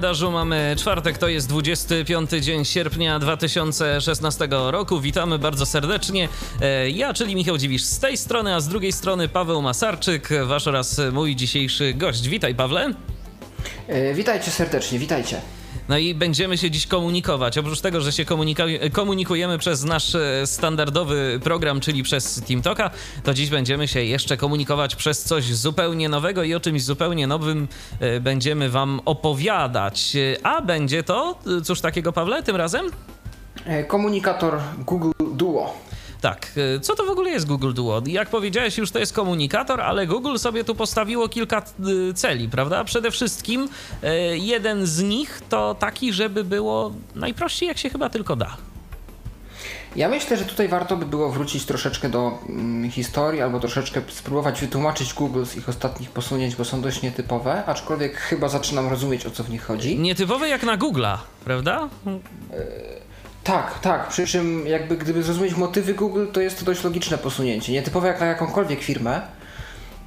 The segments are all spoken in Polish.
Kalendarzu mamy czwartek, to jest 25 dzień sierpnia 2016 roku. Witamy bardzo serdecznie. E, Ja, czyli Michał Dziwisz z tej strony, a z drugiej strony Paweł Masarczyk, wasz oraz mój dzisiejszy gość. Witaj, Pawle. E, Witajcie serdecznie, witajcie. No i będziemy się dziś komunikować. Oprócz tego, że się komunikujemy przez nasz e, standardowy program, czyli przez TeamTalka, to dziś będziemy się jeszcze komunikować przez coś zupełnie nowego i o czymś zupełnie nowym e, będziemy wam opowiadać. E, A będzie to, cóż takiego, Pawle, tym razem? Komunikator Google Duo. Tak, e, co to w ogóle jest Google Duo? Jak powiedziałeś, już to jest komunikator, ale Google sobie tu postawiło kilka e, celi, prawda? Przede wszystkim e, jeden z nich to taki, żeby było najprościej, jak się chyba tylko da. Ja myślę, że tutaj warto by było wrócić troszeczkę do mm, historii, albo troszeczkę spróbować wytłumaczyć Google z ich ostatnich posunięć, bo są dość nietypowe, aczkolwiek chyba zaczynam rozumieć o co w nich chodzi. Nietypowe jak na Google'a, prawda? Tak, tak, przy czym jakby gdyby zrozumieć motywy Google, to jest to dość logiczne posunięcie. Nietypowe jak na jakąkolwiek firmę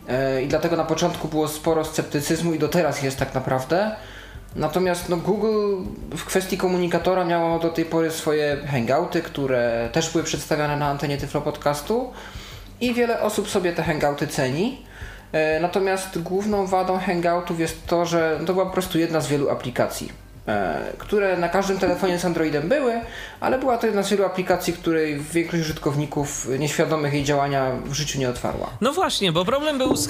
E, i dlatego na początku było sporo sceptycyzmu i do teraz jest tak naprawdę. Natomiast no, Google w kwestii komunikatora miało do tej pory swoje hangouty, które też były przedstawiane na antenie Tyflo Podcastu i wiele osób sobie te hangouty ceni. E, Natomiast główną wadą hangoutów jest to, że to była po prostu jedna z wielu aplikacji, które na każdym telefonie z Androidem były, ale była to jedna z wielu aplikacji, której większość użytkowników nieświadomych jej działania w życiu nie otwarła. No właśnie, bo problem był z,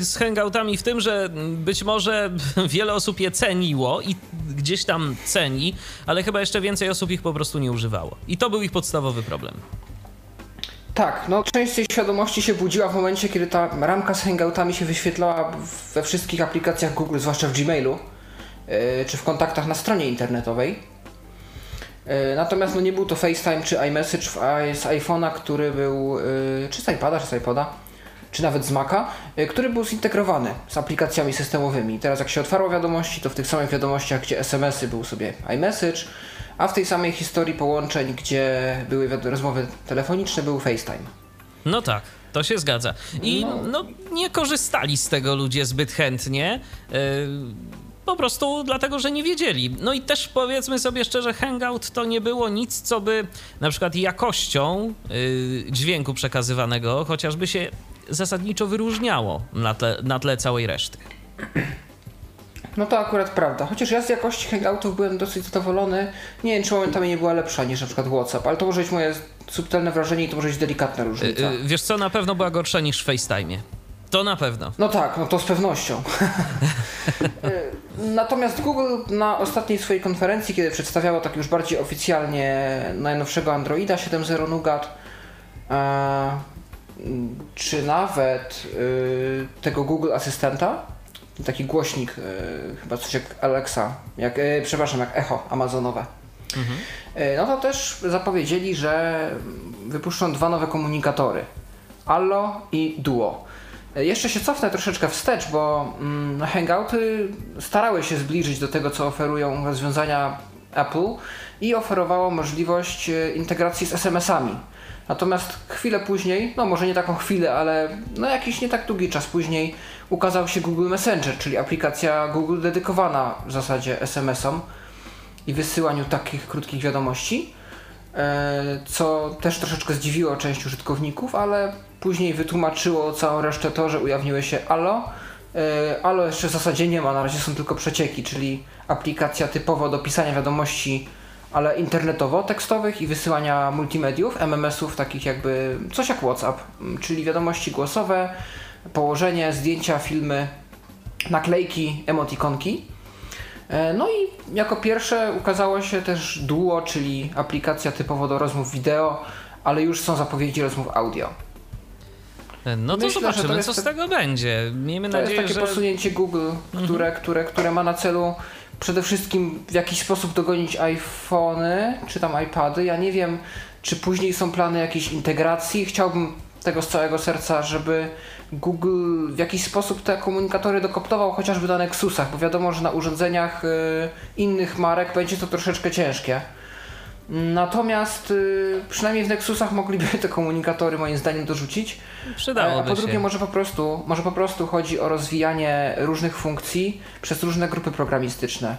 z hangoutami w tym, że być może wiele osób je ceniło i gdzieś tam ceni, ale chyba jeszcze więcej osób ich po prostu nie używało. I to był ich podstawowy problem. Tak, no część tej świadomości się budziła w momencie, kiedy ta ramka z hangoutami się wyświetlała we wszystkich aplikacjach Google, zwłaszcza w Gmailu, czy w kontaktach na stronie internetowej. Yy, natomiast no nie był to FaceTime czy iMessage z iPhone'a, który był, yy, czy z iPada, czy z iPoda, czy nawet z Maca, który był zintegrowany z aplikacjami systemowymi. Teraz jak się otwarło wiadomości, to w tych samych wiadomościach, gdzie SMS-y był sobie iMessage, a w tej samej historii połączeń, gdzie były rozmowy telefoniczne, był FaceTime. No tak, to się zgadza. I no, nie korzystali z tego ludzie zbyt chętnie. yy, po prostu dlatego, że nie wiedzieli. No i też powiedzmy sobie szczerze, Hangout to nie było nic, co by na przykład jakością yy, dźwięku przekazywanego chociażby się zasadniczo wyróżniało na tle, na tle całej reszty. No to akurat prawda. Chociaż ja z jakości hangoutów byłem dosyć zadowolony. Nie wiem, czy momentami nie była lepsza niż na przykład WhatsApp, ale to może być moje subtelne wrażenie i to może być delikatna Yy, różnica. yy, wiesz co, na pewno była gorsza niż w FaceTime. To na pewno. No tak, no to z pewnością. Natomiast Google na ostatniej swojej konferencji, kiedy przedstawiało tak już bardziej oficjalnie najnowszego Androida 7.0 Nougat, e, czy nawet y, tego Google Asystenta, taki głośnik, y, chyba coś jak Alexa, jak, przepraszam, jak Echo Amazonowe. Y, No to też zapowiedzieli, że wypuszczą dwa nowe komunikatory. Allo i Duo. Y, Jeszcze się cofnę troszeczkę wstecz, bo mm, Hangouty starały się zbliżyć do tego, co oferują rozwiązania Apple i oferowało możliwość y, integracji z SMS-ami. Natomiast chwilę później, no może nie taką chwilę, ale no jakiś nie tak długi czas później ukazał się Google Messenger, czyli aplikacja Google dedykowana w zasadzie SMS-om i wysyłaniu takich krótkich wiadomości, e, co też troszeczkę zdziwiło część użytkowników, ale później wytłumaczyło całą resztę to, że ujawniły się Allo. E, Allo jeszcze w zasadzie nie ma, na razie są tylko przecieki, czyli aplikacja typowo do pisania wiadomości, ale internetowo-tekstowych i wysyłania multimediów, MMS-ów takich jakby coś jak WhatsApp, m, czyli wiadomości głosowe, położenie, zdjęcia, filmy, naklejki, emotikonki. E, No i jako pierwsze ukazało się też Duo, czyli aplikacja typowo do rozmów wideo, ale już są zapowiedzi rozmów audio. No to Myślę, to zobaczymy, jest co z tego będzie. Miejmy To jest nadzieję, takie że... Mhm. posunięcie Google, które, które, które ma na celu przede wszystkim w jakiś sposób dogonić iPhony czy tam iPady. Ja nie wiem, czy później są plany jakiejś integracji. Chciałbym tego z całego serca, żeby Google w jakiś sposób te komunikatory dokoptował chociażby na Nexusach, bo wiadomo, że na urządzeniach y, innych marek będzie to troszeczkę ciężkie. Natomiast y, przynajmniej w Nexusach mogliby te komunikatory moim zdaniem dorzucić. Przydałoby A po drugie się. może po prostu, może po prostu chodzi o rozwijanie różnych funkcji przez różne grupy programistyczne.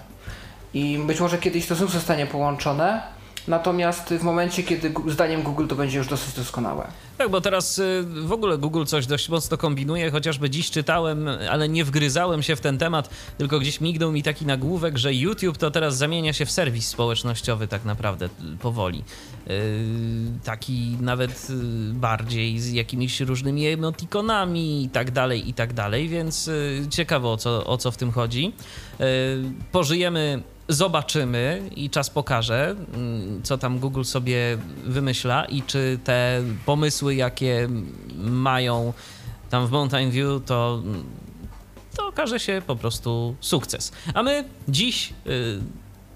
I być może kiedyś to znów zostanie połączone, natomiast w momencie, kiedy zdaniem Google to będzie już dosyć doskonałe. Tak, bo teraz y, w ogóle Google coś dość mocno kombinuje, chociażby dziś czytałem, ale nie wgryzałem się w ten temat, tylko gdzieś mignął mi taki nagłówek, że YouTube to teraz zamienia się w serwis społecznościowy tak naprawdę y, powoli. Yy, taki nawet y, bardziej z jakimiś różnymi emotikonami i tak dalej, i tak dalej, więc y, ciekawe o co, o co w tym chodzi. Pożyjemy Zobaczymy i czas pokaże, mm, co tam Google sobie wymyśla i czy te pomysły, jakie mają tam w Mountain View, to, to okaże się po prostu sukces. A my dziś y,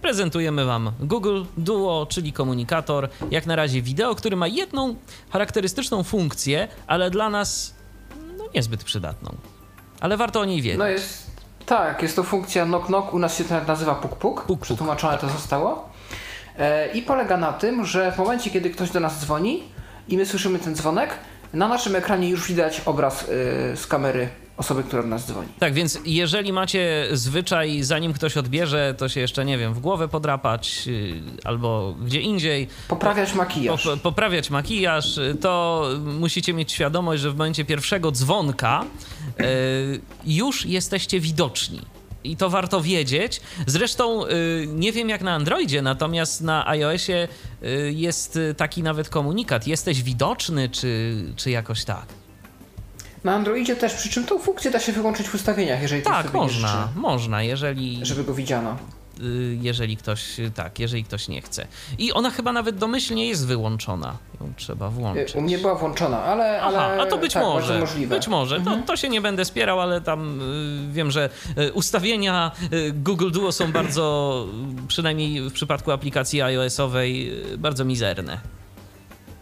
prezentujemy Wam Google Duo, czyli komunikator, jak na razie wideo, który ma jedną charakterystyczną funkcję, ale dla nas no, niezbyt przydatną. Ale warto o niej wiedzieć. No jest, tak, jest to funkcja knock knock, u nas się to nazywa puk puk, Puk, puk. przetłumaczone to zostało. E, I polega na tym, że w momencie, kiedy ktoś do nas dzwoni i my słyszymy ten dzwonek, na naszym ekranie już widać obraz y, z kamery osoby, która do nas dzwoni. Tak, więc jeżeli macie zwyczaj, zanim ktoś odbierze, to się jeszcze, nie wiem, w głowę podrapać yy, albo gdzie indziej, Poprawiać makijaż. pop- poprawiać makijaż, yy, to musicie mieć świadomość, że w momencie pierwszego dzwonka już jesteście widoczni. I to warto wiedzieć. Zresztą yy, nie wiem jak na Androidzie, natomiast na iOSie yy, jest taki nawet komunikat. Jesteś widoczny, czy, czy jakoś tak? Na Androidzie też, przy czym tą funkcję da się wyłączyć w ustawieniach, jeżeli Tak, można, można, jeżeli, żeby go widziano. Y, jeżeli ktoś, tak, jeżeli ktoś nie chce. I ona chyba nawet domyślnie jest wyłączona. Ją trzeba włączyć. Y, U mnie była włączona, ale. ale Aha, a to być tak, może. Możliwe. Być może. Mhm. To, to się nie będę spierał, ale tam y, wiem, że y, ustawienia Google Duo są bardzo, przynajmniej w przypadku aplikacji iOS-owej, bardzo mizerne.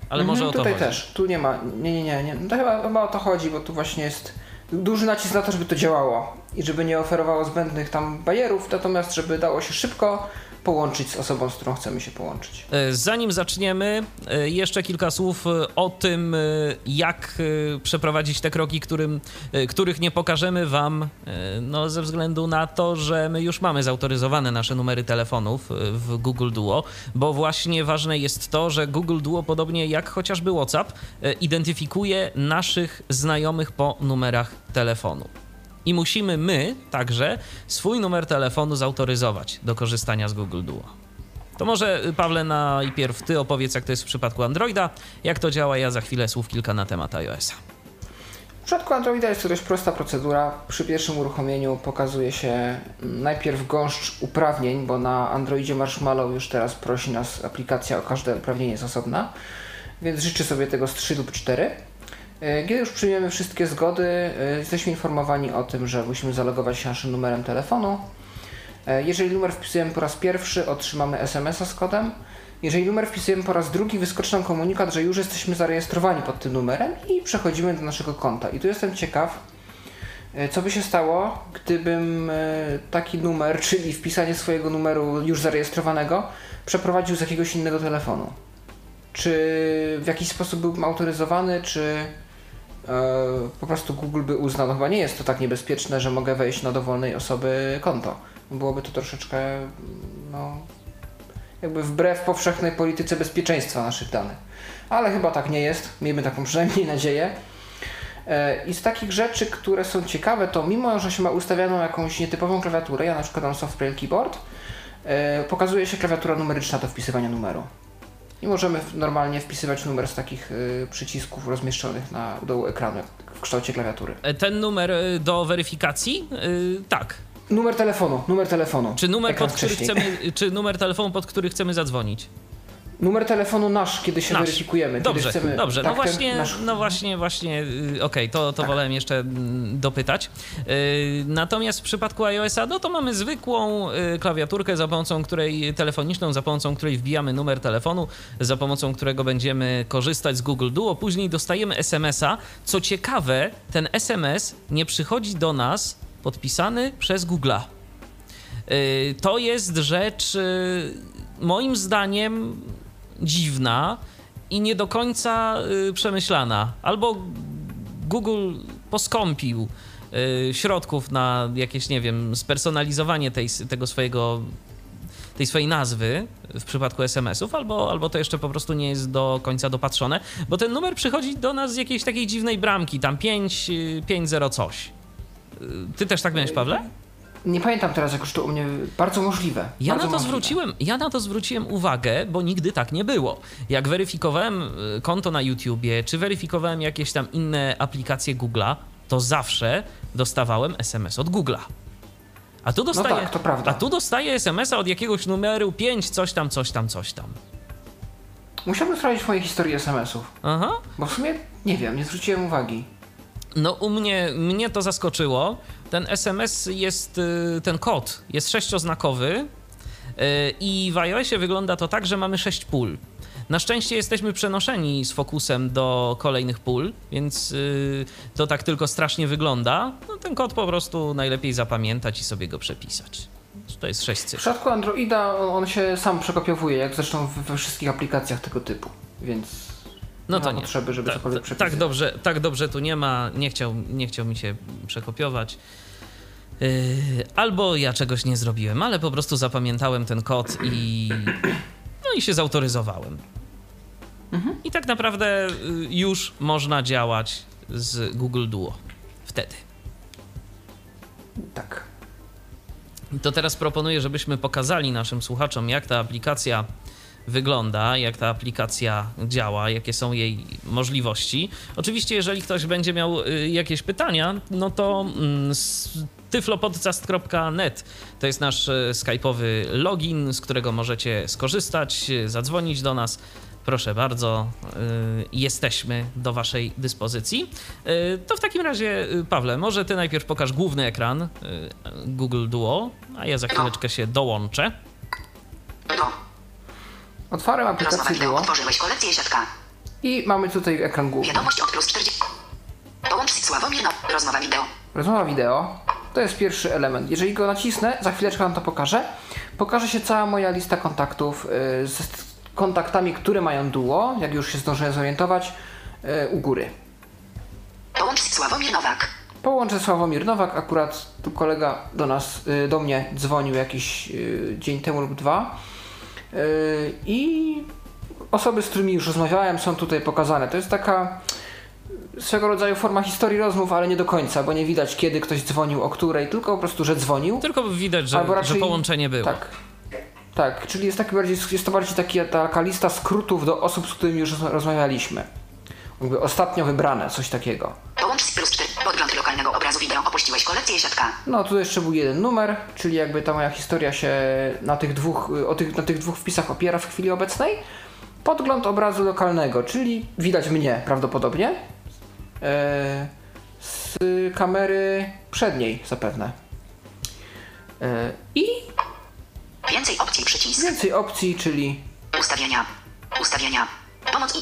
Ale Mhm, może o to Tutaj chodzi. też, tu nie ma. Nie, nie, nie. nie. To chyba, chyba o to chodzi, bo tu właśnie jest duży nacisk na to, żeby to działało i żeby nie oferowało zbędnych tam bajerów, natomiast żeby dało się szybko połączyć z osobą, z którą chcemy się połączyć. E, Zanim zaczniemy, e, jeszcze kilka słów e, o tym, jak przeprowadzić te kroki, którym, których nie pokażemy Wam, no, ze względu na to, że my już mamy zautoryzowane nasze numery telefonów w Google Duo, bo właśnie ważne jest to, że Google Duo, podobnie jak chociażby WhatsApp, identyfikuje naszych znajomych po numerach telefonu. I musimy my także swój numer telefonu zautoryzować do korzystania z Google Duo. To może, y, Pawle, najpierw ty opowiedz, jak to jest w przypadku Androida, jak to działa, ja za chwilę słów kilka na temat iOS-a. W przypadku Androida jest to dość prosta procedura. Przy pierwszym uruchomieniu pokazuje się najpierw gąszcz uprawnień, bo na Androidzie Marshmallow już teraz prosi nas aplikacja o każde uprawnienie z osobna, więc życzy sobie tego z 3 lub 4. E, Kiedy już przyjmiemy wszystkie zgody, e, jesteśmy informowani o tym, że musimy zalogować się naszym numerem telefonu. E, Jeżeli numer wpisujemy po raz pierwszy, otrzymamy SMS-a z kodem. Jeżeli numer wpisujemy po raz drugi, wyskoczy nam komunikat, że już jesteśmy zarejestrowani pod tym numerem i przechodzimy do naszego konta. I tu jestem ciekaw, co by się stało, gdybym taki numer, czyli wpisanie swojego numeru już zarejestrowanego, przeprowadził z jakiegoś innego telefonu. Czy w jakiś sposób byłbym autoryzowany, czy po prostu Google by uznał, no chyba nie jest to tak niebezpieczne, że mogę wejść na dowolnej osoby konto. Byłoby to troszeczkę, no, jakby wbrew powszechnej polityce bezpieczeństwa naszych danych. Ale chyba tak nie jest, miejmy taką przynajmniej nadzieję. E, I z takich rzeczy, które są ciekawe, to mimo, że się ma ustawioną jakąś nietypową klawiaturę, ja na przykład mam Software Keyboard, e, pokazuje się klawiatura numeryczna do wpisywania numeru. I możemy normalnie wpisywać numer z takich y, przycisków rozmieszczonych na dołu ekranu, w kształcie klawiatury. E, Ten numer y, do weryfikacji? Y, tak. Numer telefonu, numer telefonu. Czy numer, pod który wcześniej. chcemy, czy numer telefonu, pod który chcemy zadzwonić? Numer telefonu nasz, kiedy się Nasz. weryfikujemy. Dobrze, chcemy, dobrze. tak, no ten właśnie, nasz- no właśnie, właśnie, y, okej, to, to Tak. wolałem jeszcze mm, dopytać. Y, Natomiast w przypadku iOS-a, no to mamy zwykłą y, klawiaturkę, za pomocą której, telefoniczną, za pomocą której wbijamy numer telefonu, za pomocą którego będziemy korzystać z Google Duo. Później dostajemy SMS-a. Co ciekawe, ten SMS nie przychodzi do nas podpisany przez Google'a. To jest rzecz moim zdaniem dziwna i nie do końca y, przemyślana. Albo Google poskąpił y, środków na jakieś, nie wiem, spersonalizowanie tej, tego swojego tej swojej nazwy w przypadku SMS-ów, albo, albo to jeszcze po prostu nie jest do końca dopatrzone, bo ten numer przychodzi do nas z jakiejś takiej dziwnej bramki, tam 5, y, 5 0 coś. Y, Ty też tak miałeś, Pawle? Nie pamiętam teraz, jak już to u mnie. Bardzo możliwe. Ja bardzo na, to możliwe. zwróciłem, ja na to zwróciłem uwagę, bo nigdy tak nie było. Jak weryfikowałem y, konto na YouTubie, czy weryfikowałem jakieś tam inne aplikacje Google'a, to zawsze dostawałem SMS od Google'a. A tu dostaję, tak, to prawda. A tu dostaję SMS-a od jakiegoś numeru 5, coś tam, coś tam, coś tam. Musiałbym sprawdzić moje historie SMS-ów, Aha. bo w sumie nie wiem, nie zwróciłem uwagi. No u mnie, mnie to zaskoczyło. Ten SMS jest, y, ten kod jest sześcioznakowy y, i w iOSie wygląda to tak, że mamy sześć pól. Na szczęście jesteśmy przenoszeni z fokusem do kolejnych pól, więc y, to tak tylko strasznie wygląda. No, ten kod po prostu najlepiej zapamiętać i sobie go przepisać. To jest sześć W cyfr. przypadku Androida on, się sam przekopiowuje, jak zresztą we wszystkich aplikacjach tego typu, więc No nie to nie. potrzeby, żeby Tak, cokolwiek tak, przepisać. tak, dobrze, tak dobrze tu nie ma. Nie chciał, nie chciał mi się przekopiować. Yy, albo ja czegoś nie zrobiłem, ale po prostu zapamiętałem ten kod i. No i się zautoryzowałem. I tak naprawdę y, już można działać z Google Duo. Wtedy. Tak. To teraz proponuję, żebyśmy pokazali naszym słuchaczom, jak ta aplikacja wygląda, jak ta aplikacja działa, jakie są jej możliwości. Oczywiście, jeżeli ktoś będzie miał y, jakieś pytania, no to mm, tyflopodcast.net to jest nasz y, skype'owy login, z którego możecie skorzystać, y, zadzwonić do nas. Proszę bardzo, jesteśmy do Waszej dyspozycji. To w takim razie, Pawle, może Ty najpierw pokaż główny ekran Google Duo, a ja za chwileczkę się dołączę. Do. Otwarłem Rozmowa aplikację wideo. Duo Otworzyłeś kolekcję siatka. i mamy tutaj ekran główny. Wiadomość od plus 40. Połącz z Sławomir no. Rozmowa wideo. Rozmowa wideo to jest pierwszy element. Jeżeli go nacisnę, za chwileczkę wam to pokażę, pokaże się cała moja lista kontaktów y, z kontaktami, które mają duo, jak już się zdążyłem zorientować, y, u góry. Połącz Sławomir Nowak. Połączę Sławomir Nowak, akurat tu kolega do nas, y, do mnie dzwonił jakiś dzień temu lub dwa i osoby, z którymi już rozmawiałem są tutaj pokazane. To jest taka swego rodzaju forma historii rozmów, ale nie do końca, bo nie widać kiedy ktoś dzwonił, o której, tylko po prostu, że dzwonił. Tylko widać, że, Albo raczej- że połączenie było. Tak. Tak, czyli jest, taki bardziej, jest to bardziej taki, taka lista skrótów do osób, z którymi już roz- rozmawialiśmy. Jakby ostatnio wybrane, coś takiego. Lokalnego obrazu wideo. Opuściłeś kolekcję siatka. No, tu jeszcze był jeden numer, czyli jakby ta moja historia się na tych dwóch, o tych, na tych dwóch wpisach opiera w chwili obecnej. Podgląd obrazu lokalnego, czyli widać mnie prawdopodobnie e, z kamery przedniej zapewne. E, I Więcej opcji przycisk. więcej opcji, czyli Ustawienia. Ustawienia. Pomoc i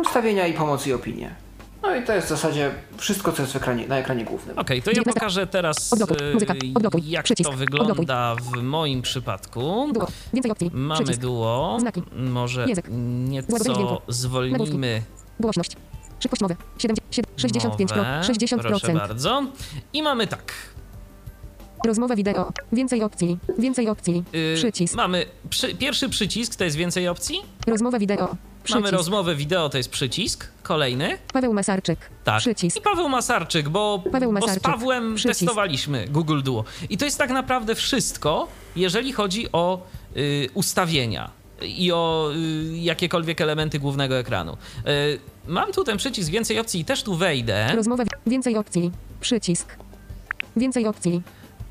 ustawienia i pomoc i opinie. No i to jest w zasadzie wszystko, co jest w ekranie, na ekranie głównym. Okej, to ja pokażę teraz. Odblokuj. jak Przycisk. to wygląda w moim przypadku. Duo. Więcej opcji. Mamy duo. Znaki. Może Język. nieco zwolnimy Głośność. Szybkość mowy. 70, 65 pro, mowę. 60%. Proszę bardzo. I mamy tak. Rozmowa wideo. Więcej opcji. Więcej opcji. y, Przycisk. Mamy przy, pierwszy przycisk, to jest więcej opcji. Rozmowa wideo. Mamy Przycisk. rozmowę wideo, to jest przycisk. Kolejny. Paweł Masarczyk. Tak. Przycisk. I Paweł Masarczyk, bo, Paweł bo z Masarczyk. Pawłem Przycisk. testowaliśmy Google Duo. I to jest tak naprawdę wszystko, jeżeli chodzi o y, ustawienia i o y, jakiekolwiek elementy głównego ekranu. Y, mam tu ten przycisk więcej opcji i też tu wejdę. Rozmowa. wi- Więcej opcji. Przycisk. Więcej opcji.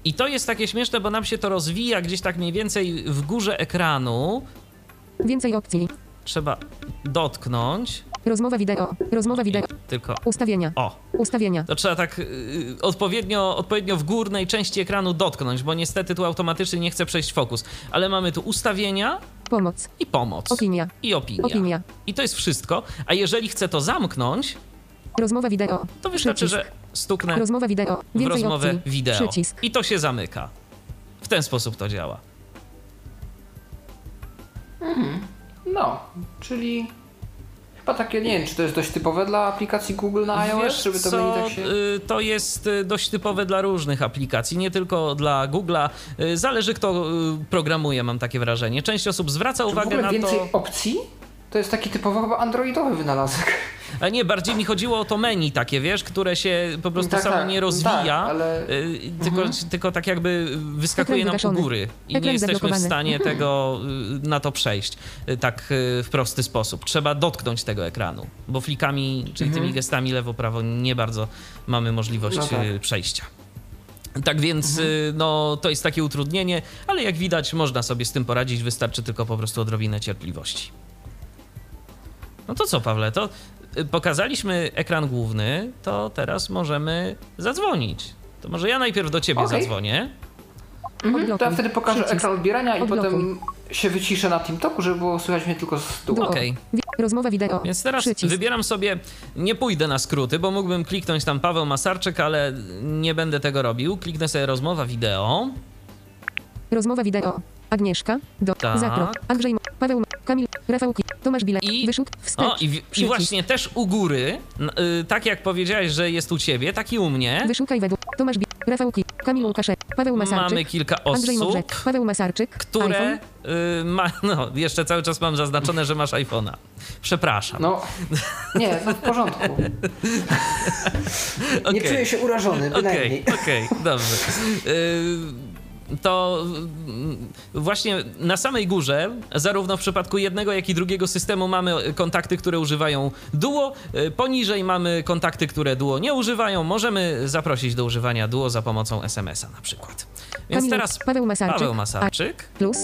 I to jest takie śmieszne, bo nam się to rozwija gdzieś tak mniej więcej w górze ekranu. Więcej opcji. Trzeba dotknąć. Rozmowa wideo. Rozmowa wideo. Tylko. Ustawienia. O, Ustawienia. to trzeba tak y, odpowiednio, odpowiednio w górnej części ekranu dotknąć, bo niestety tu automatycznie nie chce przejść fokus. Ale mamy tu ustawienia Pomoc. i pomoc. Opinia. I opinia. Opinia. I to jest wszystko. A jeżeli chcę to zamknąć, Rozmowa wideo. to wystarczy, Przycisk. że stuknę Rozmowa wideo. w Więcej rozmowę opcji. wideo. Przycisk. I to się zamyka. W ten sposób to działa. No, czyli chyba takie, nie wiem, czy to jest dość typowe dla aplikacji Google na iOS, Wiesz żeby to co, tak się... y, to jest y, dość typowe dla różnych aplikacji, nie tylko dla Google'a. Y, Zależy kto programuje, mam takie wrażenie. Część osób zwraca Czy uwagę na więcej to... opcji? To jest taki typowo chyba androidowy wynalazek. A nie, bardziej mi chodziło o to menu takie, wiesz, które się po prostu Tak, samo tak, nie tak, rozwija, ale- y, tylko, tylko tak jakby wyskakuje nam u góry i nie jesteśmy w stanie tego, y, na to przejść y, tak w prosty sposób. Trzeba dotknąć tego ekranu, bo flikami, czyli tymi gestami lewo-prawo nie bardzo mamy możliwość No tak. przejścia. Tak więc y, no, to jest takie utrudnienie, ale jak widać można sobie z tym poradzić, wystarczy tylko po prostu odrobinę cierpliwości. No to co, Pawle, to pokazaliśmy ekran główny, to teraz możemy zadzwonić. To może ja najpierw do ciebie Okej. zadzwonię. To ja wtedy pokażę Przycisk. ekran odbierania i Odblokuj. potem się wyciszę na TeamTalku, żeby było słychać mnie tylko z tyłu. Okej. Wi- Rozmowa wideo. Więc teraz Przycisk. wybieram sobie, nie pójdę na skróty, bo mógłbym kliknąć tam Paweł Masarczyk, ale nie będę tego robił. Kliknę sobie rozmowa wideo. Rozmowa wideo. Agnieszka. Do. Tak. Zakrok. Andrzej. Paweł. Kamil. Rafał. Ki- Tomasz Bilek. I- Wyszuk. Wstecz. O, i, w- i właśnie też u góry, n- y, tak jak powiedziałeś, że jest u ciebie, tak i u mnie, Wyszukaj według. Tomasz Bilek. Rafał Ki. Kamil Łukaszek. Paweł Masarczyk. mamy kilka Andrzej osób, Modrzek. Paweł Masarczyk. które y, ma, no jeszcze cały czas mam zaznaczone, że masz iPhone'a. Przepraszam. No, nie, no w porządku. Nie Okej. czuję się urażony, Okej, bynajmniej. okej, dobrze. Y, To y, właśnie na samej górze, zarówno w przypadku jednego, jak i drugiego systemu, mamy kontakty, które używają Duo. Y, Poniżej mamy kontakty, które Duo nie używają. Możemy zaprosić do używania Duo za pomocą SMS-a na przykład. Więc Kamil- teraz Paweł Masarczyk. Paweł Masarczyk. Plus.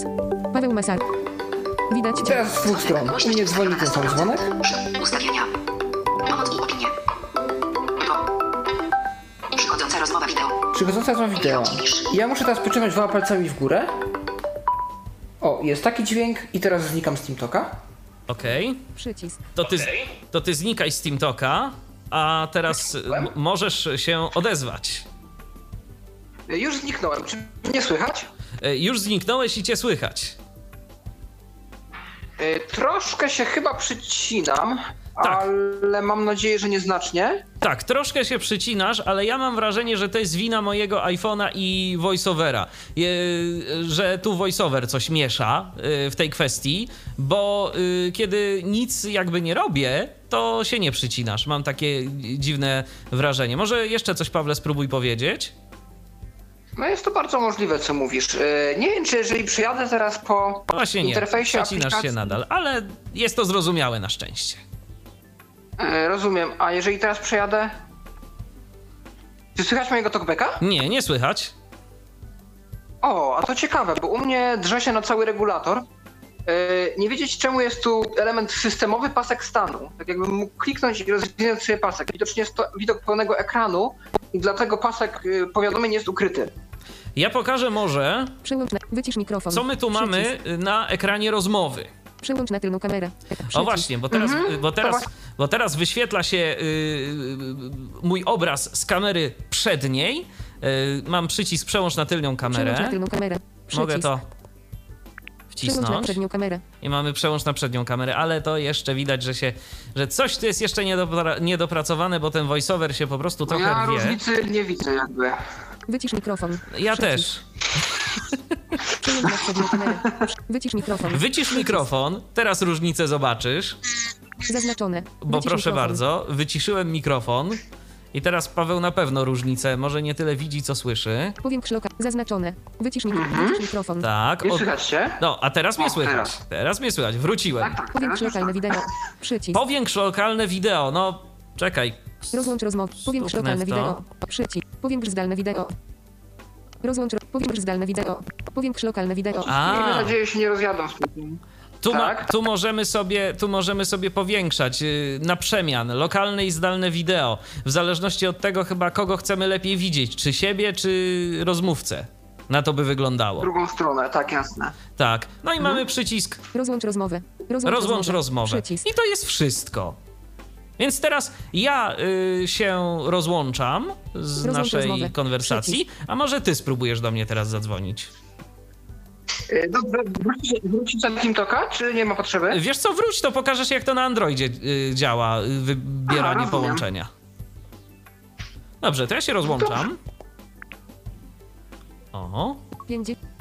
Paweł Masarczyk. Widać cię. Teraz z dwóch stron. U mnie dzwoni ten sam dzwonek. Ustawienia. Pomoc i opinie. Przychodząca rozmowa wideo. Przychodząca rozmowa wideo. Ja muszę teraz pociągnąć dwoma palcami w górę. O, jest taki dźwięk i teraz znikam z TeamTalka. Okej. Przycisk. To, ty, to ty znikaj z TeamTalka, a teraz y, m- możesz się odezwać. Już zniknąłem. Czy nie słychać? Y, Już zniknąłeś i cię słychać. Y, Troszkę się chyba przycinam, Tak. ale mam nadzieję, że nieznacznie. Tak, troszkę się przycinasz, ale ja mam wrażenie, że to jest wina mojego iPhone'a i voiceovera. Je, że tu voiceover coś miesza y, w tej kwestii, bo y, kiedy nic jakby nie robię, to się nie przycinasz. Mam takie dziwne wrażenie. Może jeszcze coś, Pawle, spróbuj powiedzieć? No jest to bardzo możliwe, co mówisz. Y, Nie wiem, czy jeżeli przyjadę teraz po Właśnie nie, interfejsie przecinasz się aplikacji- nadal, ale jest to zrozumiałe na szczęście. Y, Rozumiem. A jeżeli teraz przejadę... Czy słychać mojego talkbacka? Nie, nie słychać. O, a to ciekawe, bo u mnie drze się na cały regulator. Yy, nie wiedzieć czemu jest tu element systemowy pasek stanu. Tak jakbym mógł kliknąć i rozwinąć sobie pasek. Widocznie jest to widok pełnego ekranu i dlatego pasek yy, powiadomień jest ukryty. Ja pokażę może, co my tu Przycisk. mamy na ekranie rozmowy. Przełącz na tylną kamerę. Przycisk. O właśnie, bo teraz, bo teraz, To bo teraz wyświetla się y, mój obraz z kamery przedniej. Y, mam przycisk przełącz na tylną Przełącz na kamerę. tylną kamerę. Mogę Przycisk. to Przełącz na wcisnąć przednią kamerę. i mamy przełącz na przednią kamerę, ale to jeszcze widać, że się, że coś tu jest jeszcze niedopra- niedopracowane, bo ten voiceover się po prostu trochę ja rwie. różnicy nie widzę jakby. Wycisz mikrofon. Ja Przycisk. też. Wycisz mikrofon. Wycisz mikrofon, teraz różnicę zobaczysz. Zaznaczone. Bo Wycisz proszę mikrofon. bardzo, wyciszyłem mikrofon i teraz Paweł na pewno różnicę, może nie tyle widzi, co słyszy. Powiększ loka. Zaznaczone. Wycisz, mikro... Wycisz mikrofon. Tak. Nie od- słychać cię? No, a teraz mnie O, słychać. teraz. Teraz mnie słychać, wróciłem. Tak, tak. Powiększ lokalne tak. wideo. Przycisk. Powiększ lokalne wideo, no czekaj. Rozłącz rozmowę. Powiększ lokalne wideo. Przycisk. Powiększ zdalne wideo. Rozłącz. ro- Powiększ zdalne wideo. Powiększ lokalne wideo. Miejmy A, nadzieję, że się nie rozjadą z tym. Tu, ma, Tak. tu, możemy sobie, tu możemy sobie powiększać y, na przemian lokalne i zdalne wideo. W zależności od tego chyba kogo chcemy lepiej widzieć, czy siebie, czy rozmówcę. Na to by wyglądało. Drugą stronę, tak, jasne. Tak. No i Mhm. mamy przycisk Rozłącz rozmowę. Rozłącz, rozłącz rozmowę. Przycisk. I to jest wszystko. Więc teraz ja y, się rozłączam z Rozłącz naszej rozmowę. konwersacji, a może ty spróbujesz do mnie teraz zadzwonić. Y, Dobrze, wrócić- wrócić na TeamTalka, czy nie ma potrzeby? Wiesz co, wróć, to pokażesz jak to na Androidzie y, działa, y, wybieranie Aha, połączenia. Dobrze, to ja się rozłączam. O, 50.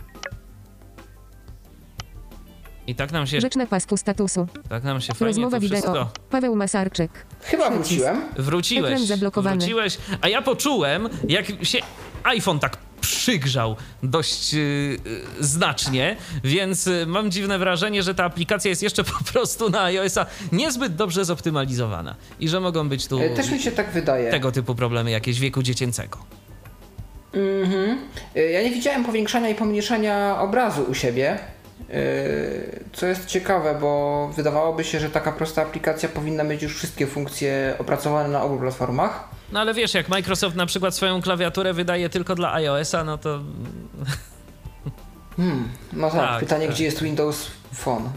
i tak nam się, Rzecz na pasku statusu. tak nam się fajnie Rozmowa to wideo. wszystko... Paweł Masarczyk. Chyba wróciłem. Wróciłeś. Ekran zablokowany. Wróciłeś, a ja poczułem, jak się iPhone tak przygrzał dość yy, znacznie, więc yy, mam dziwne wrażenie, że ta aplikacja jest jeszcze po prostu na iOS-a niezbyt dobrze zoptymalizowana i że mogą być tu Y, Też mi się tak wydaje. tego typu problemy jakieś wieku dziecięcego. Mhm. Y, Ja nie widziałem powiększania i pomniejszania obrazu u siebie. Y, Co jest ciekawe, bo wydawałoby się, że taka prosta aplikacja powinna mieć już wszystkie funkcje opracowane na obu platformach. No ale wiesz, jak Microsoft na przykład swoją klawiaturę wydaje tylko dla iOS-a, no to No tak, Tak, pytanie, tak. gdzie jest Windows Phone.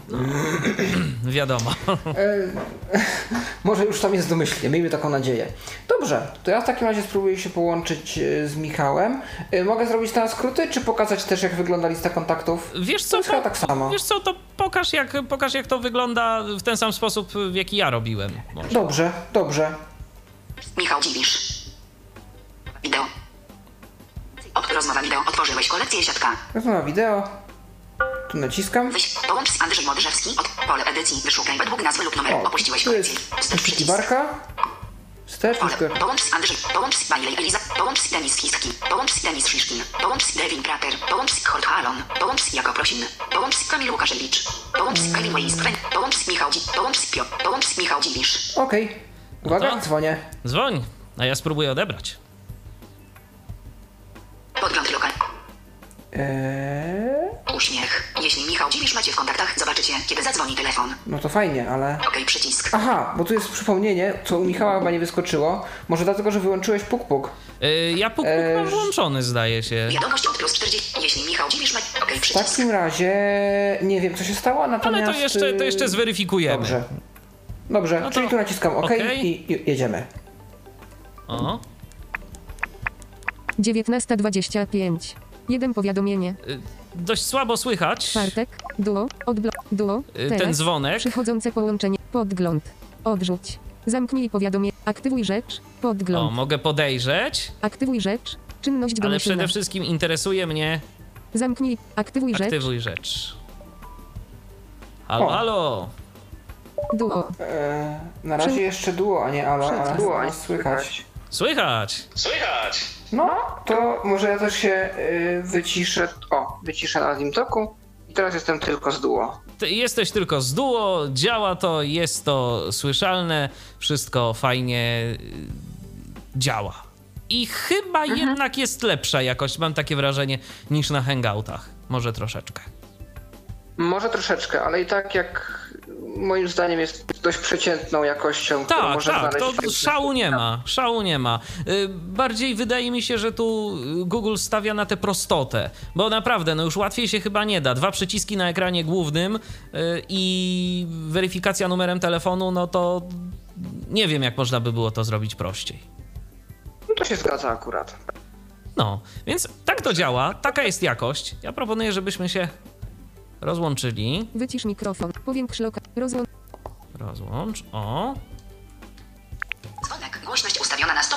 wiadomo. E, może już tam jest domyślnie, miejmy taką nadzieję. Dobrze, to ja w takim razie spróbuję się połączyć e, z Michałem. E, Mogę zrobić teraz skróty, czy pokazać też, jak wygląda lista kontaktów? Wiesz To co, chyba tak samo. wiesz co, to pokaż jak, pokaż jak to wygląda w ten sam sposób, w jaki ja robiłem. Może. Dobrze, dobrze. Michał Dziwisz. Wideo. Rozmowa wideo. Otworzyłeś kolekcję siatka. Rozmowa wideo. Tu naciskam. Wyś, połącz z Andrzej Modrzewski od pole edycji. Wyszukaj według nazwy lub numeru. O, Opuściłeś tu jest Wstecz przycisk. wyszukiwarka. Wstecz, Pole. Połącz z Andrzej. Połącz z Bailey Eliza. Połącz z Denis Hiski. Połącz z Denis Szyszkin. Połącz z Devin Prater. Połącz z Hort Halon. Połącz z Jako Prosin. Połącz z Kamil Łukaszewicz. Połącz z Kylie Wayne Połącz z Michał. Połącz z Pio. Połącz z Michał Dziwisz. Okej. Uwaga, dzwonię. Dzwoń, a ja spróbuję odebrać. Podgląd lokal. Eee, Uśmiech. Michał Dziwisz macie w kontaktach, zobaczycie, kiedy zadzwoni telefon. no to fajnie, ale... Okej, przycisk. Aha, bo tu jest przypomnienie, co u Michała chyba nie wyskoczyło. Może dlatego, że wyłączyłeś puk-puk. Yy, ja puk, puk Eee, mam włączony, zdaje się. Wiadomość od plus 40. Jeśli Michał Dziwisz ma... Okej, W przycisk. takim razie nie wiem, co się stało, Ale natomiast... to jeszcze, to jeszcze y, zweryfikujemy. Dobrze. Dobrze, No to- czyli tu naciskam OK okej. i i jedziemy. O, 19.25. Jeden powiadomienie. Dość słabo słychać Czwartek. Duo. Odblok. Duo. y, Teraz. ten dzwonek. Przychodzące połączenie. Podgląd. Odrzuć. Zamknij powiadomienie. Aktywuj rzecz. O, Podgląd. mogę podejrzeć, Aktywuj rzecz. Czynność ale domyślna. przede wszystkim interesuje mnie Zamknij. Aktywuj rzecz. aktywuj rzecz. Halo, O. halo. Duo. E, na razie Przy- jeszcze duo, a nie alo, ale Duo, nie słychać. Słychać. No, to może ja też się y, wyciszę. O, wyciszę na Dimtoku. I teraz jestem tylko z duo. Ty jesteś tylko z duo, działa to, jest to słyszalne, wszystko fajnie y, działa. I chyba Mhm. jednak jest lepsza jakość, mam takie wrażenie, niż na hangoutach. Może troszeczkę. Może troszeczkę, ale i tak jak moim zdaniem jest dość przeciętną jakością, którą Tak, można tak, znaleźć. to szału nie ma, szału nie ma. Y, Bardziej wydaje mi się, że tu y, Google stawia na tę prostotę, bo naprawdę, no już łatwiej się chyba nie da. Dwa przyciski na ekranie głównym y, i weryfikacja numerem telefonu, no to nie wiem, jak można by było to zrobić prościej. No to się zgadza akurat. No, więc tak to działa, taka jest jakość. Ja proponuję, żebyśmy się rozłączyli. Wycisz mikrofon. Powiększ lokal. Rozłącz. Rozłącz, o. Dzwonek. Głośność ustawiona na 100%.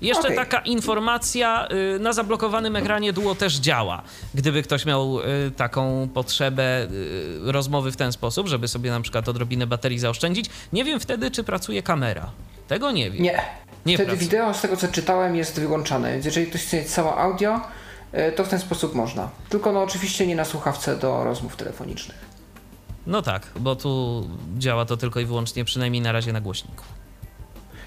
Jeszcze Okej. taka informacja, y, na zablokowanym ekranie Duo też działa. Gdyby ktoś miał y, taką potrzebę y, rozmowy w ten sposób, żeby sobie na przykład odrobinę baterii zaoszczędzić, nie wiem wtedy, czy pracuje kamera. Tego nie wiem. Nie. Nie Wtedy pracuje. wideo, z tego co czytałem, jest wyłączane. Więc jeżeli ktoś chce mieć samo audio, to w ten sposób można. Tylko no oczywiście nie na słuchawce do rozmów telefonicznych. No tak, bo tu działa to tylko i wyłącznie, przynajmniej na razie na głośniku.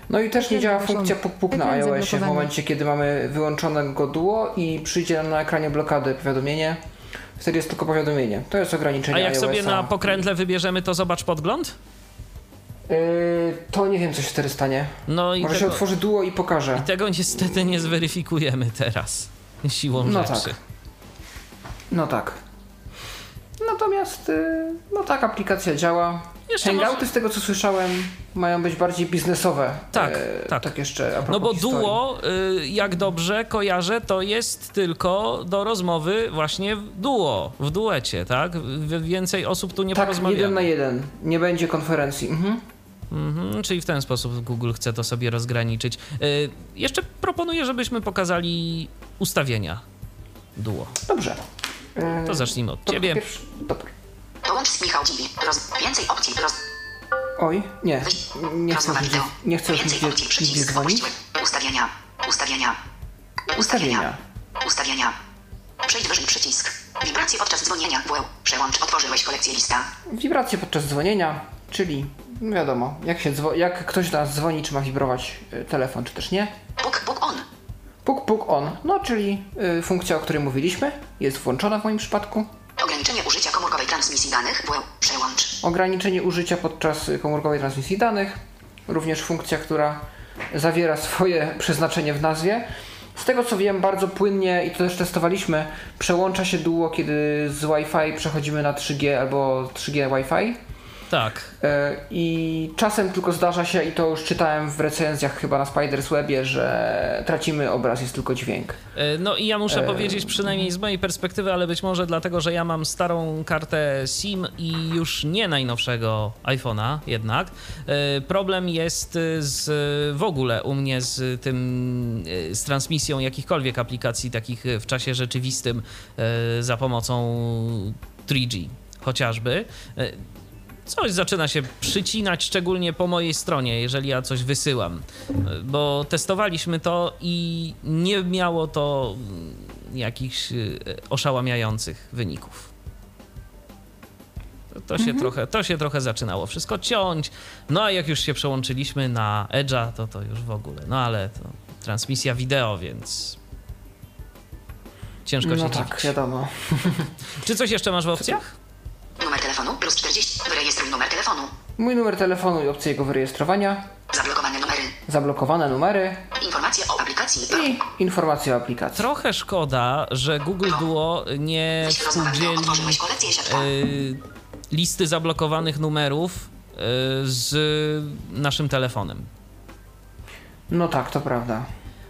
No i też nie działa funkcja puk-puk na iOSie w momencie, kiedy mamy wyłączonego duo i przyjdzie nam na ekranie blokady powiadomienie, Wtedy jest tylko powiadomienie. To jest ograniczenie A jak iOS-a. sobie na pokrętle wybierzemy, to zobacz podgląd? Yy, to nie wiem, co się wtedy stanie. No i Może się tego, otworzy duo i pokaże. i tego niestety nie zweryfikujemy teraz. Siłą No rzeczy. tak. No tak. Natomiast, yy, no tak, aplikacja działa. Jeszcze Hangouty, może- z tego co słyszałem, mają być bardziej biznesowe. Tak, e, tak. Tak jeszcze No bo historii. duo, y, jak dobrze kojarzę, to jest tylko do rozmowy właśnie w duo, w duecie, tak? W- Więcej osób tu nie Tak, porozmawiamy. jeden na jeden. Nie będzie konferencji. Mhm. Mhm, czyli w ten sposób Google chce to sobie rozgraniczyć. Y, jeszcze proponuję, żebyśmy pokazali ustawienia duo. Dobrze. E, To zacznijmy od to ciebie. Pierwszy... Dobra. Połącz z Michał Dziwi. Roz... Więcej opcji. Roz... Oj, nie. Nie chcę Rozmowa już nigdzie, wideo. nie chcę już Więcej nigdzie, opcji. nigdzie Przycisk. dzwonić. Ustawienia. Ustawienia. Ustawienia. Ustawienia. Przejdź wyżej przycisk. Wibracje podczas dzwonienia. WL. Przełącz. Otworzyłeś kolekcję lista. Wibracje podczas dzwonienia, czyli no wiadomo, jak, się dzwo- jak ktoś do nas dzwoni, czy ma wibrować y, telefon, czy też nie. Puk, puk on. Puk, puk on, no czyli y, funkcja, o której mówiliśmy, jest włączona w moim przypadku. Ograniczenie użycia komórkowej transmisji danych. Przełącz. Ograniczenie użycia podczas y, komórkowej transmisji danych, również funkcja, która zawiera swoje przeznaczenie w nazwie. Z tego co wiem, bardzo płynnie i to też testowaliśmy, przełącza się duo, kiedy z Wi-Fi przechodzimy na 3G albo 3G Wi-Fi. Tak. E, I czasem tylko zdarza się, i to już czytałem w recenzjach chyba na Spiders Webie, że tracimy obraz, jest tylko dźwięk. E, No i ja muszę E, powiedzieć, przynajmniej z mojej perspektywy, ale być może dlatego, że ja mam starą kartę SIM i już nie najnowszego iPhone'a jednak. e, Problem jest z, w ogóle u mnie z tym, z transmisją jakichkolwiek aplikacji takich w czasie rzeczywistym za pomocą 3G chociażby. Coś zaczyna się przycinać, szczególnie po mojej stronie, jeżeli ja coś wysyłam. Bo testowaliśmy to i nie miało to jakichś y, oszałamiających wyników. To- To się, trochę, to się trochę zaczynało wszystko ciąć. No a jak już się przełączyliśmy na Edge'a, to to już w ogóle. No ale to transmisja wideo, więc ciężko się No tak, dziwić. wiadomo. Czy coś jeszcze masz w opcjach? Telefonu plus 40. Wyrejestruj numer telefonu. Mój numer telefonu i opcje jego wyrejestrowania, Zablokowane numery. zablokowane numery Informacje o aplikacji. i informacje o aplikacji. Trochę szkoda, że Google Duo nie współdzieli y, listy zablokowanych numerów y, z naszym telefonem. No tak, to prawda.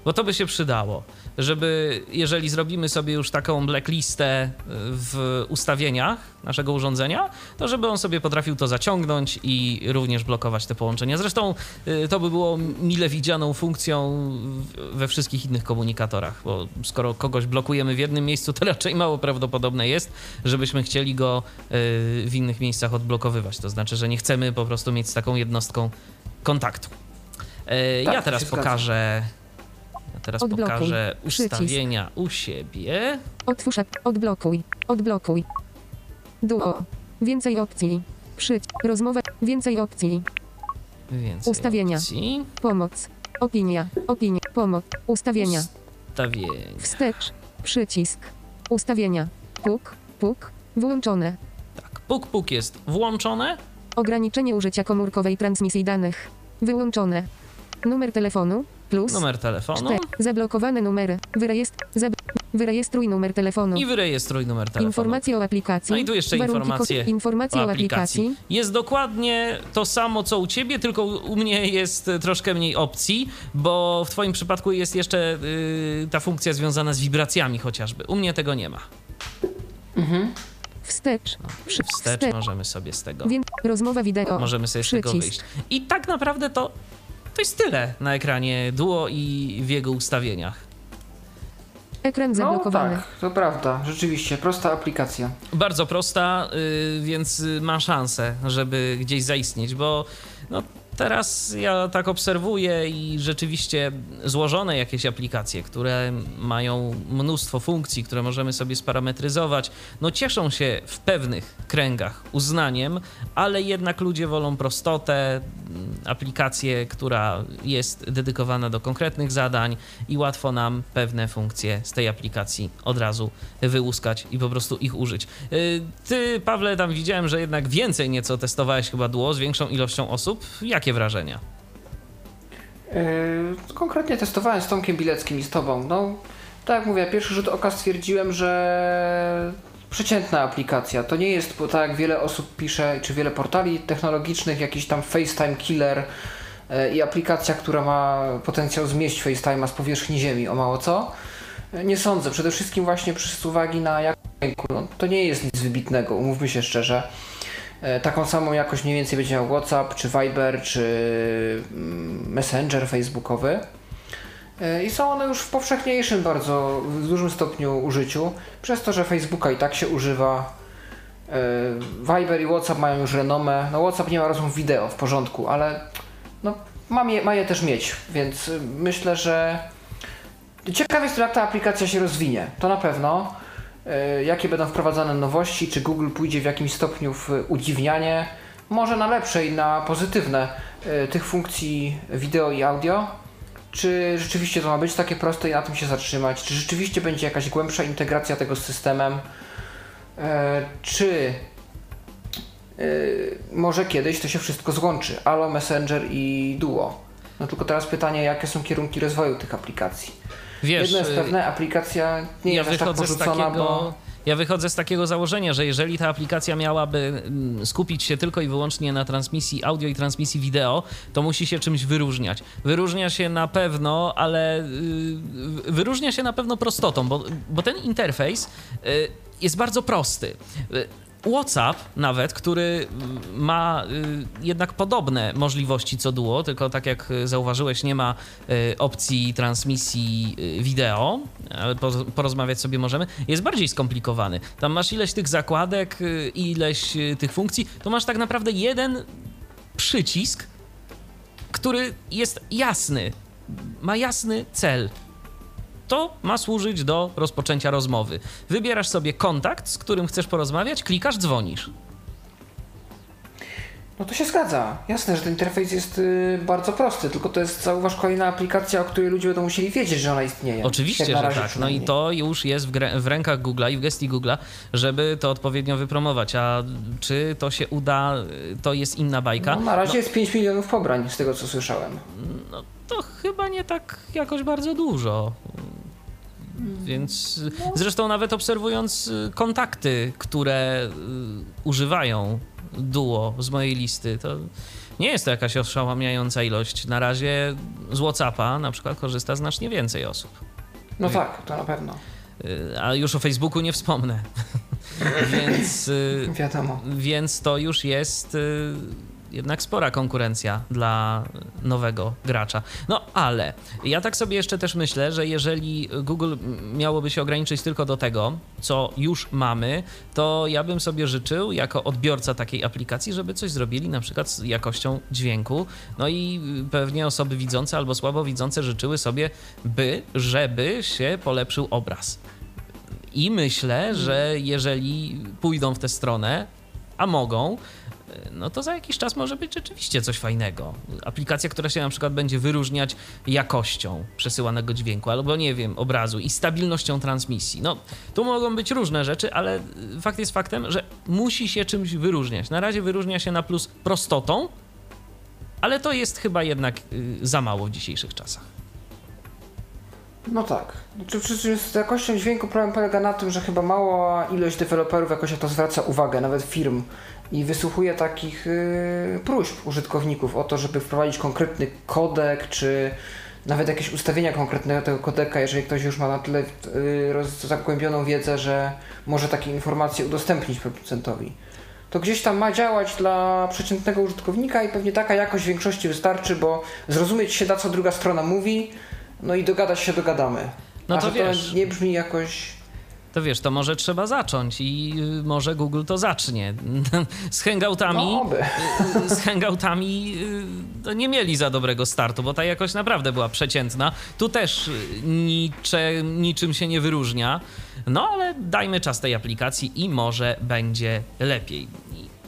Bo to by się przydało, żeby jeżeli zrobimy sobie już taką blacklistę w ustawieniach naszego urządzenia, to żeby on sobie potrafił to zaciągnąć i również blokować te połączenia. Zresztą y, to by było mile widzianą funkcją we wszystkich innych komunikatorach, bo skoro kogoś blokujemy w jednym miejscu, to raczej mało prawdopodobne jest, żebyśmy chcieli go y, w innych miejscach odblokowywać. To znaczy, że nie chcemy po prostu mieć z taką jednostką kontaktu. E, Tak, ja teraz się zgadza. Teraz Odblokuj. pokażę Przycisk. ustawienia u siebie. Otwórz odblokuj. Odblokuj. Duo. Więcej opcji. Przycisk. Rozmowa. Więcej opcji. Więcej Ustawienia. Opcji. Pomoc. Opinia. Opinia. Pomoc. Ustawienia. Ustawienia. Wstecz. Przycisk. Ustawienia. Puk. Puk. Włączone. Tak, puk puk jest włączone. Ograniczenie użycia komórkowej transmisji danych. Wyłączone. Numer telefonu. Plus. Numer telefonu. Zablokowane numery. Wyrejestr. Zab... Wyrejestruj numer telefonu. I wyrejestruj numer telefonu. Informacje o aplikacji. No i tu jeszcze Warunki informacje ko- informacje o aplikacji. Jest dokładnie to samo, co u ciebie, tylko u mnie jest e, troszkę mniej opcji, bo w twoim przypadku jest jeszcze y, ta funkcja związana z wibracjami chociażby. U mnie tego nie ma. Wstecz. Przy... Wstecz możemy sobie z tego, Więc rozmowa wideo. możemy sobie z tego Przycisk. wyjść. I tak naprawdę to, to jest tyle na ekranie Duo i w jego ustawieniach. Ekran No zablokowany. tak, to prawda. Rzeczywiście, prosta aplikacja. Bardzo prosta, y, więc y, ma szansę, żeby gdzieś zaistnieć, bo no, teraz ja tak obserwuję i rzeczywiście złożone jakieś aplikacje, które mają mnóstwo funkcji, które możemy sobie sparametryzować, no cieszą się w pewnych kręgach uznaniem, ale jednak ludzie wolą prostotę, aplikację, która jest dedykowana do konkretnych zadań i łatwo nam pewne funkcje z tej aplikacji od razu wyłuskać i po prostu ich użyć. Y, ty, Pawle, tam widziałem, że jednak więcej nieco testowałeś chyba Duo z większą ilością osób. Jakie wrażenia? Yy, konkretnie testowałem z Tomkiem Bileckim i z Tobą. No, tak jak mówię, pierwszy rzut oka stwierdziłem, że przeciętna aplikacja. To nie jest, bo tak jak wiele osób pisze, czy wiele portali technologicznych, jakiś tam FaceTime killer yy, i aplikacja, która ma potencjał zmieść FaceTime'a z powierzchni Ziemi, o mało co. Yy, Nie sądzę. Przede wszystkim właśnie z uwagi na dźwięku. No, to nie jest nic wybitnego, umówmy się szczerze. E, Taką samą jakość mniej więcej będzie miał WhatsApp, czy Viber, czy mm, Messenger facebookowy. E, I są one już w powszechniejszym bardzo, w dużym stopniu użyciu, przez to, że Facebooka i tak się używa. E, Viber i WhatsApp mają już renomę. No WhatsApp nie ma rozmów wideo w porządku, ale no, ma, je, ma je też mieć, więc y, myślę, że ciekaw jestem jak ta aplikacja się rozwinie. To na pewno. E, Jakie będą wprowadzane nowości, czy Google pójdzie w jakimś stopniu w udziwnianie, może na lepsze i na pozytywne e, tych funkcji wideo i audio. Czy rzeczywiście to ma być takie proste i na tym się zatrzymać? Czy rzeczywiście będzie jakaś głębsza integracja tego z systemem? E, Czy może kiedyś to się wszystko złączy? Allo, Messenger i Duo. No tylko teraz pytanie, jakie są kierunki rozwoju tych aplikacji? Wiesz, Jedno jest y, pewne, aplikacja nie ja jest tak porzucona, takiego. bo... Ja wychodzę z takiego założenia, że jeżeli ta aplikacja miałaby mm, skupić się tylko i wyłącznie na transmisji audio i transmisji wideo, to musi się czymś wyróżniać. Wyróżnia się na pewno, ale yy, wyróżnia się na pewno prostotą, bo, bo ten interfejs yy, jest bardzo prosty. WhatsApp nawet, który ma y, jednak podobne możliwości co Duo, tylko tak jak zauważyłeś, nie ma y, opcji transmisji y, wideo, ale po, porozmawiać sobie możemy, jest bardziej skomplikowany. Tam masz ileś tych zakładek, ileś tych funkcji, to masz tak naprawdę jeden przycisk, który jest jasny, ma jasny cel. To ma służyć do rozpoczęcia rozmowy. Wybierasz sobie kontakt, z którym chcesz porozmawiać, klikasz, dzwonisz. No to się zgadza. Jasne, że ten interfejs jest y, bardzo prosty, tylko to jest, zauważ, kolejna aplikacja, o której ludzie będą musieli wiedzieć, że ona istnieje. Oczywiście, że tak. No i to już jest w, w rękach Google'a i w gestii Google'a, żeby to odpowiednio wypromować. A czy to się uda, to jest inna bajka. No, na razie jest 5 milionów pobrań, z tego co słyszałem. No to chyba nie tak jakoś bardzo dużo. Więc zresztą nawet obserwując y, kontakty, które y, używają Duo z mojej listy, to nie jest to jakaś oszałamiająca ilość. Na razie z WhatsAppa na przykład korzysta znacznie więcej osób. No tak, to na pewno. Y, A już o Facebooku nie wspomnę. Więc Wiadomo. więc to już jest jednak spora konkurencja dla nowego gracza. No ale ja tak sobie jeszcze też myślę, że jeżeli Google miałoby się ograniczyć tylko do tego, co już mamy, to ja bym sobie życzył jako odbiorca takiej aplikacji, żeby coś zrobili na przykład z jakością dźwięku. No i pewnie osoby widzące albo słabo widzące życzyły sobie, by, żeby się polepszył obraz. I myślę, że jeżeli pójdą w tę stronę, a mogą, no to za jakiś czas może być rzeczywiście coś fajnego. Aplikacja, która się na przykład będzie wyróżniać jakością przesyłanego dźwięku, albo nie wiem, obrazu i stabilnością transmisji. No, tu mogą być różne rzeczy, ale fakt jest faktem, że musi się czymś wyróżniać. Na razie wyróżnia się na plus prostotą, ale to jest chyba jednak y, za mało w dzisiejszych czasach. No tak. Czy przy czym z jakością dźwięku problem polega na tym, że chyba mała ilość deweloperów jakoś to zwraca uwagę, nawet firm, i wysłuchuje takich yy, próśb użytkowników o to, żeby wprowadzić konkretny kodek, czy nawet jakieś ustawienia konkretnego tego kodeka, jeżeli ktoś już ma na tyle yy, roz- zagłębioną wiedzę, że może takie informacje udostępnić producentowi. To gdzieś tam ma działać dla przeciętnego użytkownika i pewnie taka jakość w większości wystarczy, bo zrozumieć się da, co druga strona mówi, no i dogadać się dogadamy. No A to że wiesz. to nie brzmi jakoś. To wiesz, to może trzeba zacząć i y, może Google to zacznie. Z hangoutami. No, oby. y, z hangoutami y, nie mieli za dobrego startu, bo ta jakość naprawdę była przeciętna. Tu też nicze, niczym się nie wyróżnia. No ale dajmy czas tej aplikacji i może będzie lepiej.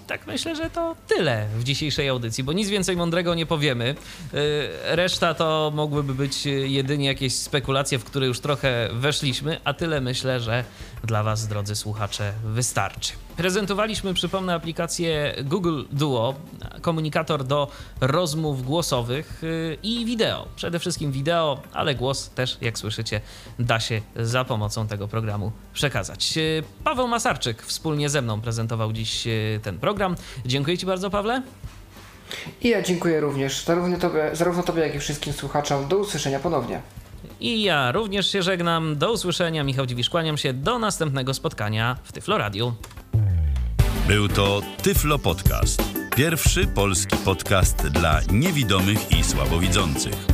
Tak myślę, że to tyle w dzisiejszej audycji, bo nic więcej mądrego nie powiemy. Y, Reszta to mogłyby być jedynie jakieś spekulacje, w które już trochę weszliśmy, a tyle myślę, że dla Was, drodzy słuchacze, wystarczy. Prezentowaliśmy, przypomnę, aplikację Google Duo, komunikator do rozmów głosowych y, i wideo. Przede wszystkim wideo, ale głos też, jak słyszycie, da się za pomocą tego programu przekazać. Y, Paweł Masarczyk wspólnie ze mną prezentował dziś y, ten program. Dziękuję Ci bardzo, Pawle. I ja dziękuję również zarówno tobie, zarówno tobie, jak i wszystkim słuchaczom. Do usłyszenia ponownie. I ja również się żegnam. Do usłyszenia. Michał Dziwisz, kłaniam się. Do następnego spotkania w Tyflo Radio. Był to Tyflo Podcast. Pierwszy polski podcast dla niewidomych i słabowidzących.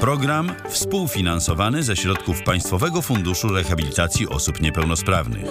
Program współfinansowany ze środków Państwowego Funduszu Rehabilitacji Osób Niepełnosprawnych.